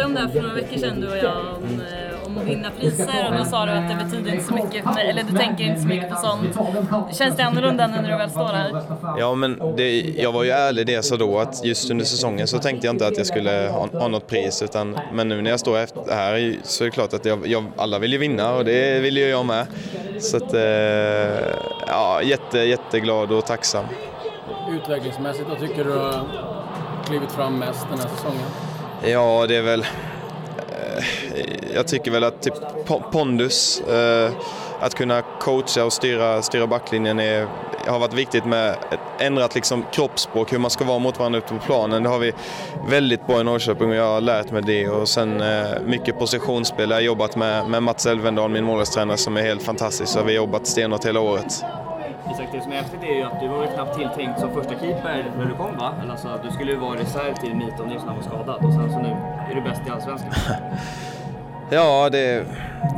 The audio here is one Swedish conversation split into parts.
pratade om det här för några veckor sedan du och jag om, eh, om att vinna priser och då sa du att det betyder inte så mycket för mig, eller du tänker inte så mycket på sånt. Känns det annorlunda nu när du väl står här? Ja, men det, jag var ju ärlig det jag sa då att just under säsongen så tänkte jag inte att jag skulle ha, ha något pris utan men nu när jag står efter här så är det klart att jag, jag, alla vill ju vinna och det vill ju jag med. Så att, eh, ja, jätte, jätteglad och tacksam. Utvecklingsmässigt, vad tycker du har klivit fram mest den här säsongen? Ja, det är väl... Eh, jag tycker väl att typ pondus, eh, att kunna coacha och styra, styra backlinjen är, har varit viktigt med ett ändrat liksom kroppsspråk, hur man ska vara mot varandra ute på planen. Det har vi väldigt bra i Norrköping och jag har lärt mig det. Och sen eh, mycket positionsspel. Jag har jobbat med, med Mats Elvendal, min målvaktstränare, som är helt fantastisk. Så vi har jobbat stenhårt hela året. Isak, det som är häftigt är ju att du var ju knappt tilltänkt som första keeper när du kom va? Eller alltså, du skulle ju vara reserv till Miton Nilsson när han var skadad och sen så nu är du bäst i Allsvenskan. ja, det,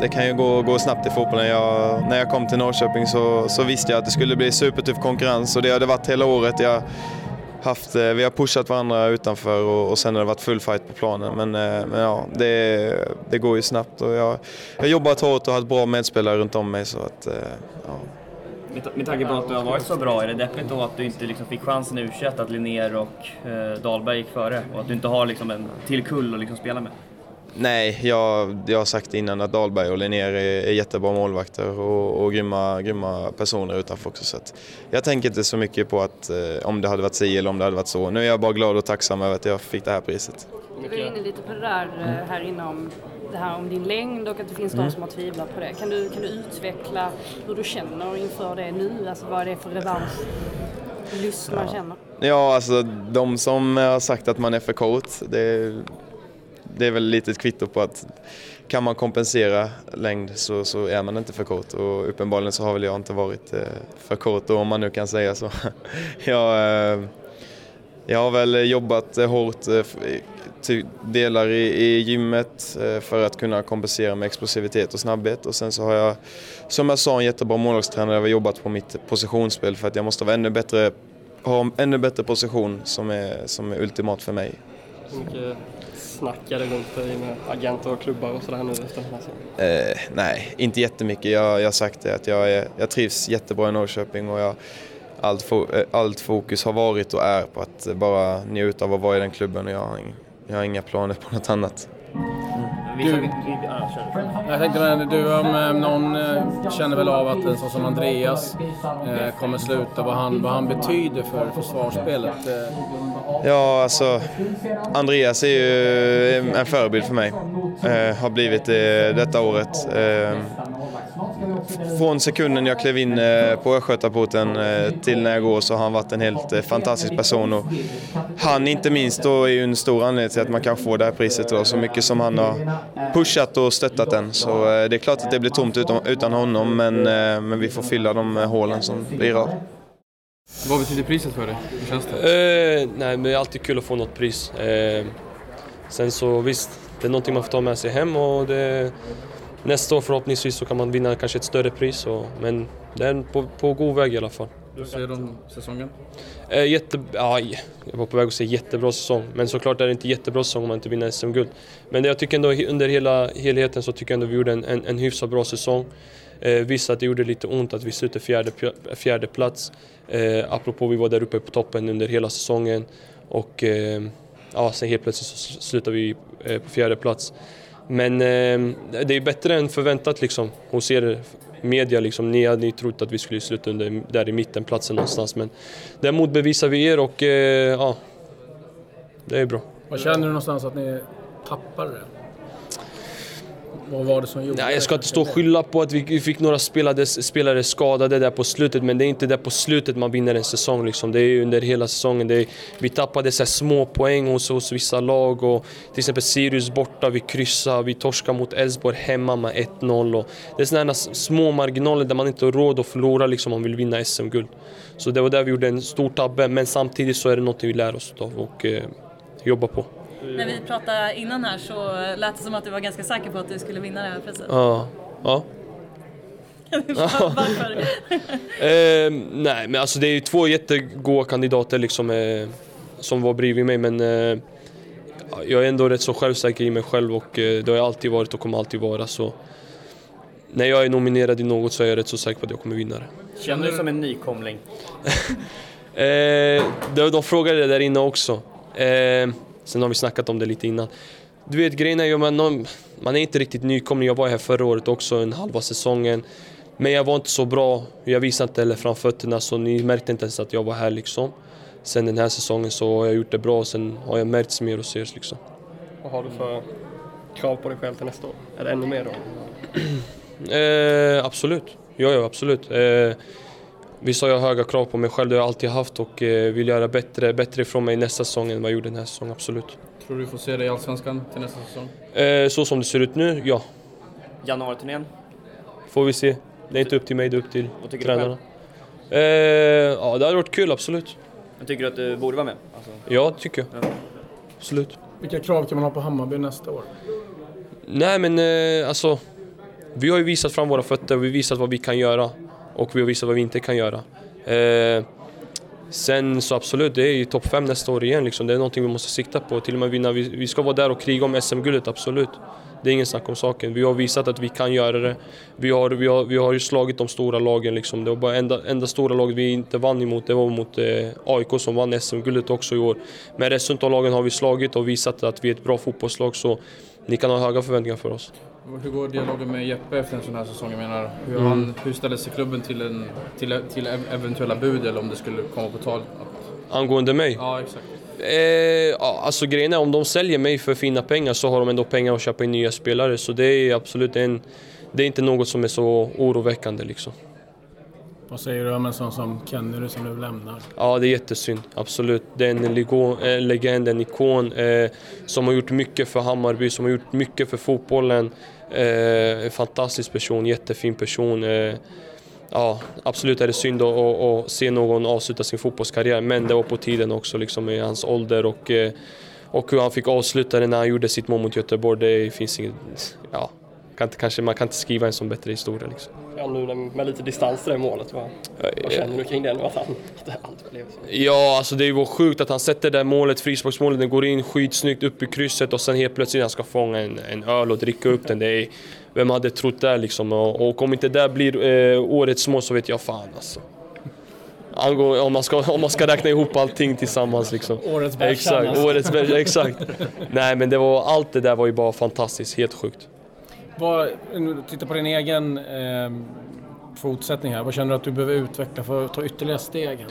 det kan ju gå, gå snabbt i fotbollen. Jag, när jag kom till Norrköping så, så visste jag att det skulle bli supertuff konkurrens och det har det varit hela året. Jag, haft, eh, vi har pushat varandra utanför och, och sen har det varit full fight på planen. Men, eh, men ja, det, det går ju snabbt och jag har jobbat hårt och haft bra medspelare runt om mig. Så att, eh, ja. Med tanke på att du har varit så bra, är det deppigt då att du inte liksom fick chansen i u att Linnér och eh, Dahlberg gick före och att du inte har liksom en till kull att liksom spela med? Nej, jag, jag har sagt innan att Dahlberg och Linnér är, är jättebra målvakter och, och grymma, grymma personer utanför också. Så jag tänker inte så mycket på att, eh, om det hade varit si eller om det hade varit så. Nu är jag bara glad och tacksam över att jag fick det här priset. Du var inne lite på det där eh, här inom det här om din längd och att det finns mm. de som har tvivlat på det. Kan du, kan du utveckla hur du känner inför det nu? Alltså vad är det för revanschlust man känner? Ja, alltså de som har sagt att man är för kort, det, det är väl lite ett kvitto på att kan man kompensera längd så, så är man inte för kort och uppenbarligen så har väl jag inte varit eh, för kort då om man nu kan säga så. jag, eh, jag har väl jobbat hårt eh, delar i, i gymmet för att kunna kompensera med explosivitet och snabbhet. Och sen så har jag, som jag sa, en jättebra målvaktstränare. Jag har jobbat på mitt positionsspel för att jag måste vara ännu bättre, ha en ännu bättre position som är, som är ultimat för mig. Hur mycket snackar det runt dig med agenter och klubbar och sådär nu efter den här eh, Nej, inte jättemycket. Jag, jag har sagt det att jag, är, jag trivs jättebra i Norrköping och jag, allt, fo, eh, allt fokus har varit och är på att bara njuta av att vara i den klubben och jag har jag har inga planer på något annat. Du, jag tänkte men du om eh, någon eh, känner väl av att en sån som Andreas eh, kommer sluta, vad han, vad han betyder för försvarsspelet? Ja, alltså Andreas är ju en förebild för mig. har blivit det detta året från sekunden jag klev in eh, på Östgötaporten eh, till när jag går så har han varit en helt eh, fantastisk person. Och han inte minst då är ju en stor anledning till att man kan få det här priset då, så mycket som han har pushat och stöttat den. Så det är klart att det blir tomt utan, honom men, men vi får fylla de hålen som blir av. Vad betyder priset för dig? Hur känns det? Eh, nej, men det är alltid kul att få något pris. Eh, sen så visst, det är någonting man får ta med sig hem och det, nästa år förhoppningsvis så kan man vinna kanske ett större pris. Och, men det är på, på god väg i alla fall. Hur ser du säsongen? Eh, jätte, ja, jag var på väg att säga jättebra säsong, men såklart är det inte jättebra säsong om man inte vinner SM-guld. Men jag tycker ändå under hela helheten så tycker jag ändå vi gjorde en, en, en hyfsat bra säsong. Eh, visst att det gjorde lite ont att vi slutade fjärde, fjärde plats. Eh, apropå vi var där uppe på toppen under hela säsongen och eh, ja, sen helt plötsligt så slutade vi eh, på fjärde plats. Men eh, det är bättre än förväntat liksom hos er media. Liksom. Ni hade ju trott att vi skulle sluta under, där i mittenplatsen någonstans men däremot bevisar vi er och eh, ja, det är bra. Vad känner du någonstans att ni tappar det? Vad var det som gjorde Nej, jag ska inte stå och skylla på att vi fick några spelare, spelare skadade där på slutet, men det är inte där på slutet man vinner en säsong. Liksom. Det är under hela säsongen. Är, vi tappade så små poäng hos, hos vissa lag. Och, till exempel Sirius borta, vi kryssade, vi torskade mot Elfsborg hemma med 1-0. Det är sådana små marginaler där man inte har råd att förlora liksom, om man vill vinna SM-guld. Så det var där vi gjorde en stor tabbe, men samtidigt så är det något vi lär oss av och eh, jobbar på. När vi pratade innan här så lät det som att du var ganska säker på att du skulle vinna det här priset. Ja. ja. Varför? eh, nej, men alltså det är ju två jättegoda kandidater liksom, eh, som var bredvid mig, men eh, jag är ändå rätt så självsäker i mig själv och eh, det har jag alltid varit och kommer alltid vara. Så när jag är nominerad i något så är jag rätt så säker på att jag kommer vinna det. Känner du dig som en nykomling? Eh, de, de frågade det där inne också. Eh, sen har vi snackat om det lite innan. Du vet grejen är ju man, man är inte riktigt nykomling. Jag var här förra året också, en halva säsongen. Men jag var inte så bra. Jag visade inte heller framfötterna så ni märkte inte ens att jag var här liksom. Sen den här säsongen så har jag gjort det bra och sen har jag märkts mer och ses liksom. Vad har du för krav på dig själv till nästa år? Är det ännu mer då? Eh, absolut. Ja, ja, absolut. Eh, visst har jag höga krav på mig själv, det har jag alltid haft och eh, vill göra bättre, bättre ifrån mig nästa säsong än vad jag gjorde den här säsongen, absolut. Tror du får se dig i Allsvenskan till nästa säsong? Eh, så som det ser ut nu, ja. Januariturnén? Får vi se. Det är inte upp till mig, det är upp till Vad tycker tränarna. du Eh, ja, det hade varit kul, absolut. Jag tycker du att du borde vara med? Alltså, Ja, det tycker jag. Ja. Absolut. Vilka krav kan man ha på Hammarby nästa år? Nej, men eh, alltså. Vi har ju visat fram våra fötter, vi har visat vad vi kan göra och vi har visat vad vi inte kan göra. Eh, sen så absolut, det är ju topp fem nästa år igen liksom. Det är någonting vi måste sikta på. Till och med vinna. Vi, vi ska vara där och kriga om SM-guldet, absolut. Det är ingen snack om saken. Vi har visat att vi kan göra det. Vi har, vi har, vi har ju slagit de stora lagen liksom. Det var bara enda, enda stora laget vi inte vann emot, det var mot eh, AIK som vann SM-guldet också i år. Men resten av lagen har vi slagit och visat att vi är ett bra fotbollslag så ni kan ha höga förväntningar för oss. Hur går dialogen med Jeppe efter en sån här säsong? Jag menar, hur, Mm. han, hur ställer sig klubben till, en, till, till eventuella bud eller om det skulle komma på tal? Att, Angående mig? ja, exakt. Eh, alltså grejen är om de säljer mig för fina pengar så har de ändå pengar att köpa in nya spelare. Så det är absolut en, det är inte något som är så oroväckande liksom. Vad säger du om en sån som Kennery som nu lämnar? Ja, det är jättesynd. Absolut. Det är en eh, legend, en ikon eh, som har gjort mycket för Hammarby, som har gjort mycket för fotbollen. Eh, en fantastisk person, jättefin person. Eh, ja, absolut är det synd att, att, att se någon avsluta sin fotbollskarriär, men det var på tiden också liksom, i hans ålder. Och, eh, och hur han fick avsluta det när han gjorde sitt mål mot Göteborg, det finns inget... Ja, kan inte, kanske, man kan inte skriva en sån bättre historia. Liksom. Ja, nu med lite distans till det målet, vad, vad känner du kring det nu? Att, han, att det allt blev så? Ja, alltså det var sjukt att han sätter det där målet, frisparksmålet, den går in skitsnyggt upp i krysset och sen helt plötsligt han ska fånga en, en öl och dricka upp den. Det är, vem hade trott det liksom? Och, och om inte det blir eh, årets mål så vet jag fan alltså. Angå, om, man ska, om man ska räkna ihop allting tillsammans liksom. Årets bästa, Exakt, alltså. årets bästa, exakt. Nej men det var, allt det där var ju bara fantastiskt, helt sjukt. Vad, titta på din egen eh, fortsättning här. Vad känner du att du behöver utveckla för att ta ytterligare steg?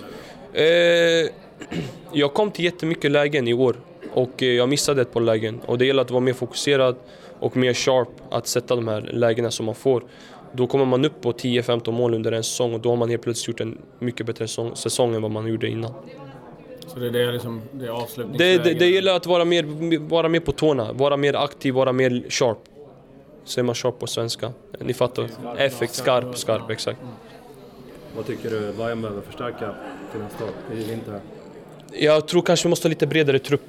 Eh, jag kom till jättemycket lägen i år och eh, jag missade ett par lägen. Och det gäller att vara mer fokuserad och mer sharp att sätta de här lägena som man får. Då kommer man upp på 10-15 mål under en säsong och då har man helt plötsligt gjort en mycket bättre säsong, säsong än vad man gjorde innan. Så det är det, liksom, det är Det, det, det gäller att vara mer, vara mer på tårna, vara mer aktiv, vara mer sharp. Säger man sharp på svenska? Ni fattar? Effekt, skarp, skarp, exakt. Vad tycker du Bayern behöver förstärka till nästa år i vinter? Jag tror kanske vi måste ha lite bredare trupp.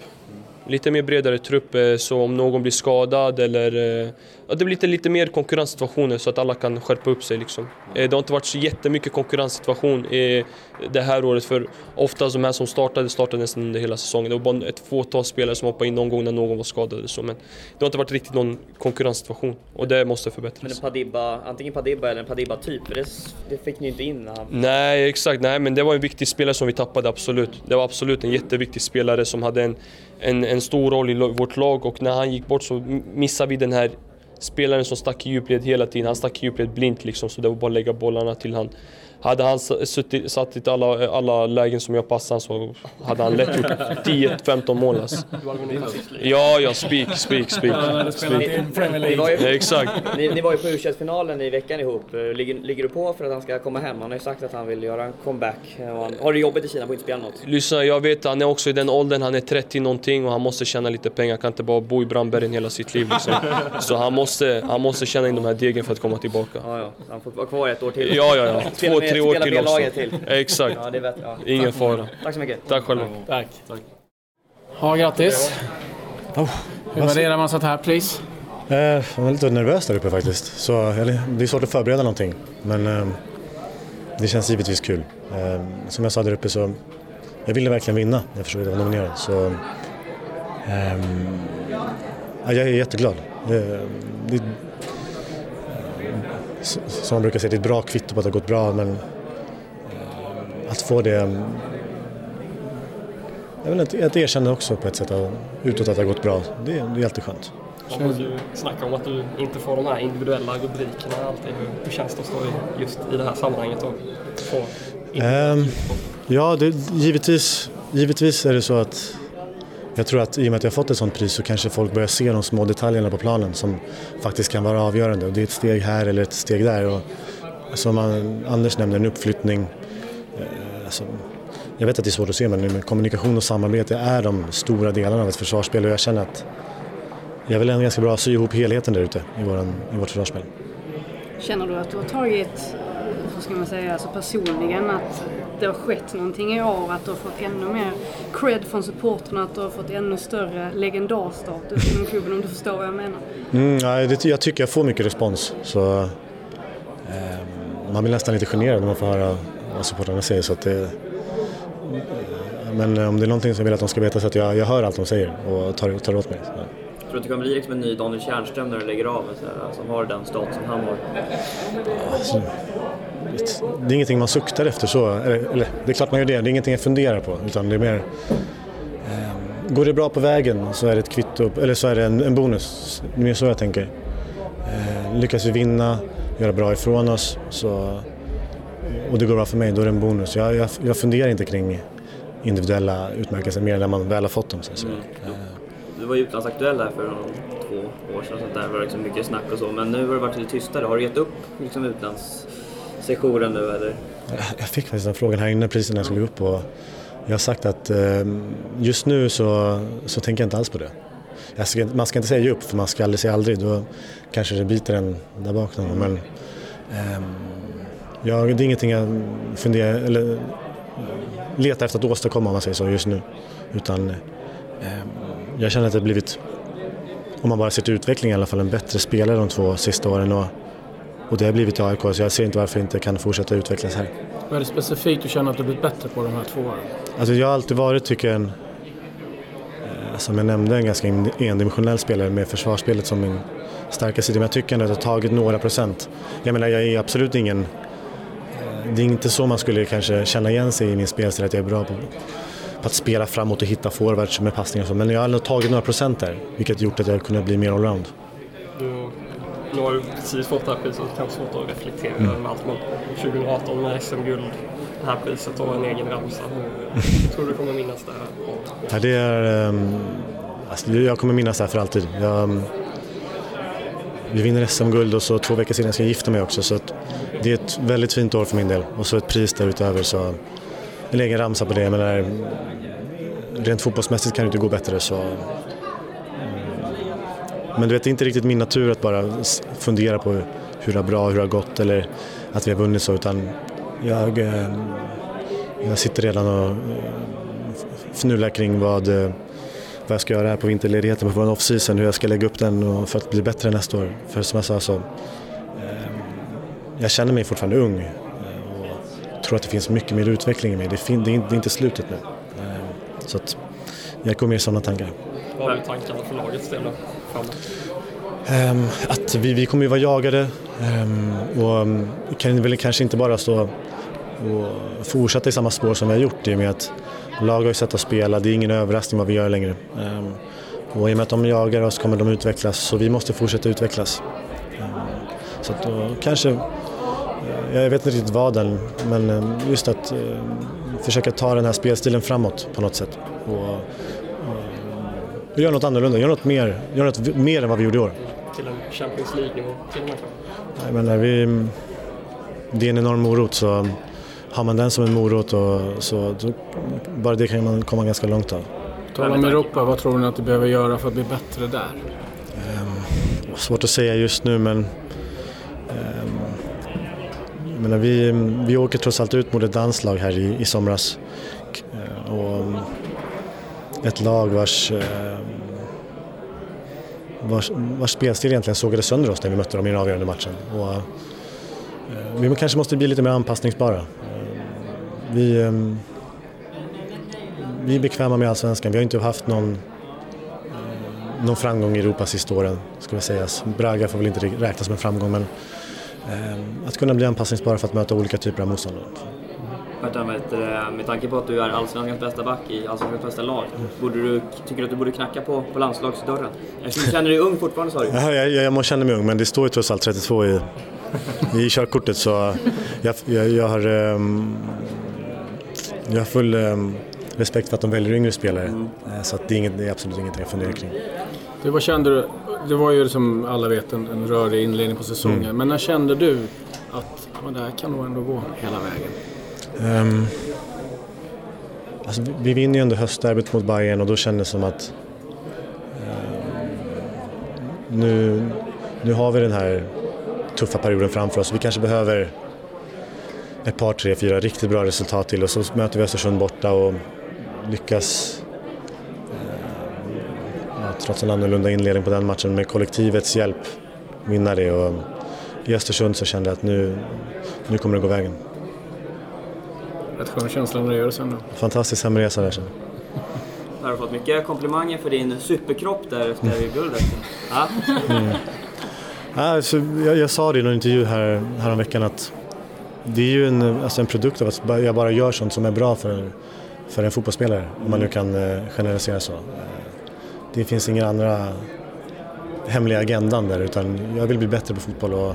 Lite mer bredare trupp, så om någon blir skadad eller... eh, Ja, det blir lite, lite mer konkurrenssituationer så att alla kan skärpa upp sig. Liksom. Eh, Det har inte varit så jättemycket konkurrenssituation det här året för oftast de här som startade, startade nästan under hela säsongen. Det var bara ett fåtal spelare som hoppade in någon gång när någon var skadad eller så. Men det har inte varit riktigt någon konkurrenssituation och det måste men förbättras. en Padibba, antingen Padibba eller en Padibba-typ, det, det fick ni inte in han... Nej, exakt. Nej, men det var en viktig spelare som vi tappade, absolut. Det var absolut en jätteviktig spelare som hade en, en, en stor roll i vårt lag och när han gick bort så missade vi den här spelaren som stack i djupled hela tiden. Han stack i djupled blint liksom, så det var bara att lägga bollarna till han. Hade han suttit, satt i alla, alla lägen som jag passade så hade han lätt gjort 10-15 mål alltså. Ja, ja, speak, speak, speak. Exakt. ni, ni var ju på u finalen i veckan ihop. Eh, Ligger, ligger du på för att han ska komma hem? Han har ju sagt att han vill göra en comeback. Eh, han- Har du jobbet i Kina? Får inte spela något? Lyssna, jag vet han är också i den åldern, han är 30 någonting och han måste tjäna lite pengar. Han kan inte bara bo i Brandbergen hela sitt liv liksom. Så han måste, han måste tjäna in de här degen för att komma tillbaka. Ja, ja. Han får vara kvar ett år till. Ja, ja, ja. Två, tre år till också. laget till. Exakt. Ja, det vet jag. Ja. Ingen fara. Tack så mycket. Tack själva. Tack. Ja, grattis. Hur värderar man sånt här pris? Eh, Jag var lite nervös där uppe faktiskt. Så, eller, det är svårt att förbereda någonting. Men eh, det känns givetvis kul. Eh, som jag sa där uppe så jag ville verkligen vinna när jag var nominerad. Så ja, jag är jätteglad. Det, det, som man brukar säga, det är ett bra kvitto på att det har gått bra men att få det jag vill inte, ett erkännande också på ett sätt utåt att det har gått bra. Det, det är alltid skönt. Du snackar om att du inte får de här individuella rubrikerna alltid. Hur känns det att stå i, just i det här sammanhanget och få um, Ja, det, givetvis, givetvis är det så att jag tror att i och med att jag fått ett sånt pris så kanske folk börjar se de små detaljerna på planen som faktiskt kan vara avgörande. Och det är ett steg här eller ett steg där. Och som Anders nämner, en uppflyttning. Eh, alltså, jag vet att det är svårt att se men kommunikation och samarbete är de stora delarna av ett försvarsspel och jag känner att jag vill ändå ganska bra sy ihop helheten där ute i, i vårt försvarsspel. Känner du att du har tagit, hur ska man säga, alltså personligen att det har skett någonting i år, att du har fått ännu mer cred från supporterna, att du har fått ännu större legendarstatus inom klubben om du förstår vad jag menar? Mm, ja, det, jag tycker jag får mycket respons så eh, man blir nästan lite generad när man får höra vad supportrarna säger så att det, men om det är någonting som jag vill att de ska veta så att jag, jag hör allt de säger och tar, tar åt mig. Så. Tror du att det kommer bli liksom en ny Daniel Tjärnström när du lägger av, så här, som har den statusen han har? Alltså, det är ingenting man suktar efter så, eller, eller, det är klart man gör det, det är ingenting jag funderar på utan det är mer eh, Går det bra på vägen så är det ett kvitto, eller så är det en, en bonus. Det är mer så jag tänker. Eh, lyckas vi vinna, göra bra ifrån oss så, och det går bra för mig, då är det en bonus. Jag, jag, jag funderar inte kring individuella utmärkelser mer när man väl har fått dem. Så mm. Du var ju utlandsaktuell här för två år sedan, så där var det liksom mycket snack och så, men nu har det varit lite tystare. Har du gett upp liksom sessionen nu eller? Jag fick faktiskt den frågan här inne precis när jag skulle upp och jag har sagt att ehm, just nu så, så tänker jag inte alls på det. Ska, man ska inte säga ge upp för man ska aldrig säga aldrig, då kanske det biter en där bak någon men ehm, jag, det är ingenting jag funderar, eller letar efter att åstadkomma om man säger så just nu. Utan ehm, jag känner att det har blivit, om man bara ser till utvecklingen i alla fall, en bättre spelare de två sista åren. Och, och det har blivit i AIK så jag ser inte varför jag inte kan fortsätta utvecklas här. Vad är det specifikt du känner att du blivit bättre på de här två åren? Alltså jag har alltid varit, tycker jag, en, eh, som jag nämnde, en ganska endimensionell spelare med försvarsspelet som min starka sida. Men jag tycker ändå att jag har tagit några procent. Jag menar, jag är absolut ingen det är inte så man skulle kanske känna igen sig i min spelstil, att jag är bra på, på att spela framåt och hitta forwards med passningar och så. Men jag har ändå tagit några procent där, vilket gjort att jag kunnat bli mer allround. Nu har du precis fått det här priset, det kan vara svårt att reflektera mm. över allt. Men 2018 med SM-guld, det här priset och en egen ramsa. Hur tror du kommer minnas det här? Ja, det är, um, alltså, jag kommer minnas det här för alltid. Jag, um, vi vinner SM-guld och så två veckor senare ska jag gifta mig också. Så det är ett väldigt fint år för min del. Och så ett pris därutöver. Så en egen ramsa på det. Men där, rent fotbollsmässigt kan det inte gå bättre. Så men du vet, det är inte riktigt min natur att bara fundera på hur det har bra, hur det har gått eller att vi har vunnit så. Utan jag, eh, jag sitter redan och eh, fnular kring vad eh, vad jag ska göra här på vinterledigheten på vår off-season, hur jag ska lägga upp den för att bli bättre nästa år. För som jag sa så, jag känner mig fortfarande ung och tror att det finns mycket mer utveckling i mig. Det, är, inte slutet nu. Så att jag går mer i sådana tankar. Vad har du tankarna för lagets del framåt? Um, att vi, vi kommer ju vara jagade um, och um, kan väl kanske inte bara stå och fortsätta i samma spår som vi har gjort i och med att lag har ju sett oss spela, det är ingen överraskning vad vi gör längre. Um, och i och med att de jagar oss kommer de utvecklas, så vi måste fortsätta utvecklas. Um, så att då kanske, eh, jag vet inte riktigt vad än, men eh, just att eh, försöka ta den här spelstilen framåt på något sätt. Och, och göra något annorlunda, göra något mer, göra något mer än vad vi gjorde i år. Till en Champions League-nivå till och med? Jag menar, vi, det är en enorm morot så har man den som en morot och så, då, bara det kan man komma ganska långt av. Tala om Europa, vad tror ni att du behöver göra för att bli bättre där? Um, svårt att säga just nu men um, menar, vi, vi åker trots allt ut mot ett danslag här i, i somras. Uh, och ett lag vars, eh, vars, vars spelstil egentligen sågade sönder oss när vi mötte dem i den avgörande matchen. Och, eh, vi kanske måste bli lite mer anpassningsbara eh, vi, vi är bekväma med allsvenskan. Vi har inte haft någon någon framgång i Europa sista åren, ska vi sägas. Braga får väl inte räknas som en framgång, men att kunna bli anpassningsbara för att möta olika typer av motståndare. Bertan, med tanke på att du är Allsvenskans bästa back i Allsvenskans bästa lag, borde du, tycker du att du borde knacka på, på landslagsdörren? Eftersom du känner dig ung fortfarande sa du? Ja, jag, jag, jag känner mig ung, men det står ju trots allt 32 i, i körkortet så jag, jag, jag har, um, jag har full um, respekt för att de väljer yngre spelare. Mm. Så det är, inget, det, är absolut ingenting jag funderar kring. Du, vad kände du? Det var ju som alla vet en, en rörig inledning på säsongen, mm. men när kände du att men det här kan nog ändå gå hela vägen? Um, alltså, vi vinner ju ändå höstderbyt mot Bayern och då kändes det som att um, nu, nu har vi den här tuffa perioden framför oss. Vi kanske behöver ett par, tre, fyra riktigt bra resultat till och så möter vi Östersund borta och lyckas ehm, ja, trots en annorlunda inledning på den matchen med kollektivets hjälp vinna det. Och I Östersund så kände jag att nu, nu kommer det gå vägen. Rätt skön känsla när du gör det sen då. Fantastisk hemresa där sen. Har du fått mycket komplimanger för din superkropp där efter mm. guldet? Ja. Mm. Alltså, jag, jag, sa det i någon intervju här, häromveckan att det är ju en, alltså en produkt av att jag bara gör sånt som är bra för, för en fotbollsspelare, om man nu kan eh, generalisera så. Det finns inga andra hemliga agendan där utan jag vill bli bättre på fotboll och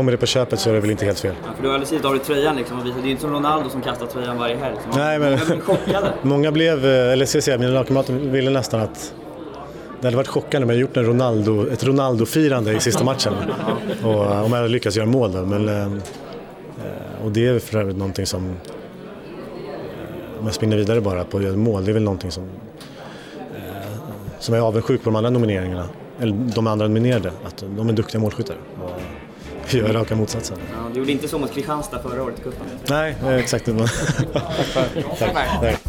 kommer det på köpet så är det väl inte helt fel. Ja, för du har alldeles av dig tröjan liksom och. Det är inte som Ronaldo som kastar tröjan varje helg. Nej, men... Många blev chockade. många blev, eh, eller ska jag säga, mina lagkamrater ville nästan att det hade varit chockande om jag gjort en Ronaldo, ett Ronaldo-firande i sista matchen. och, eh, om jag hade lyckats göra mål då. Men, eh, och det är för övrigt någonting som, om jag spinner vidare bara på att göra mål, det är väl någonting som, som jag är avundsjuk på de andra nomineringarna. Eller de andra nominerade, att de är duktiga målskyttar. Gör raka motsatsen. Ja, du gjorde inte så mot Kristianstad förra året i cupen? Nej, exakt. Tack. Tack.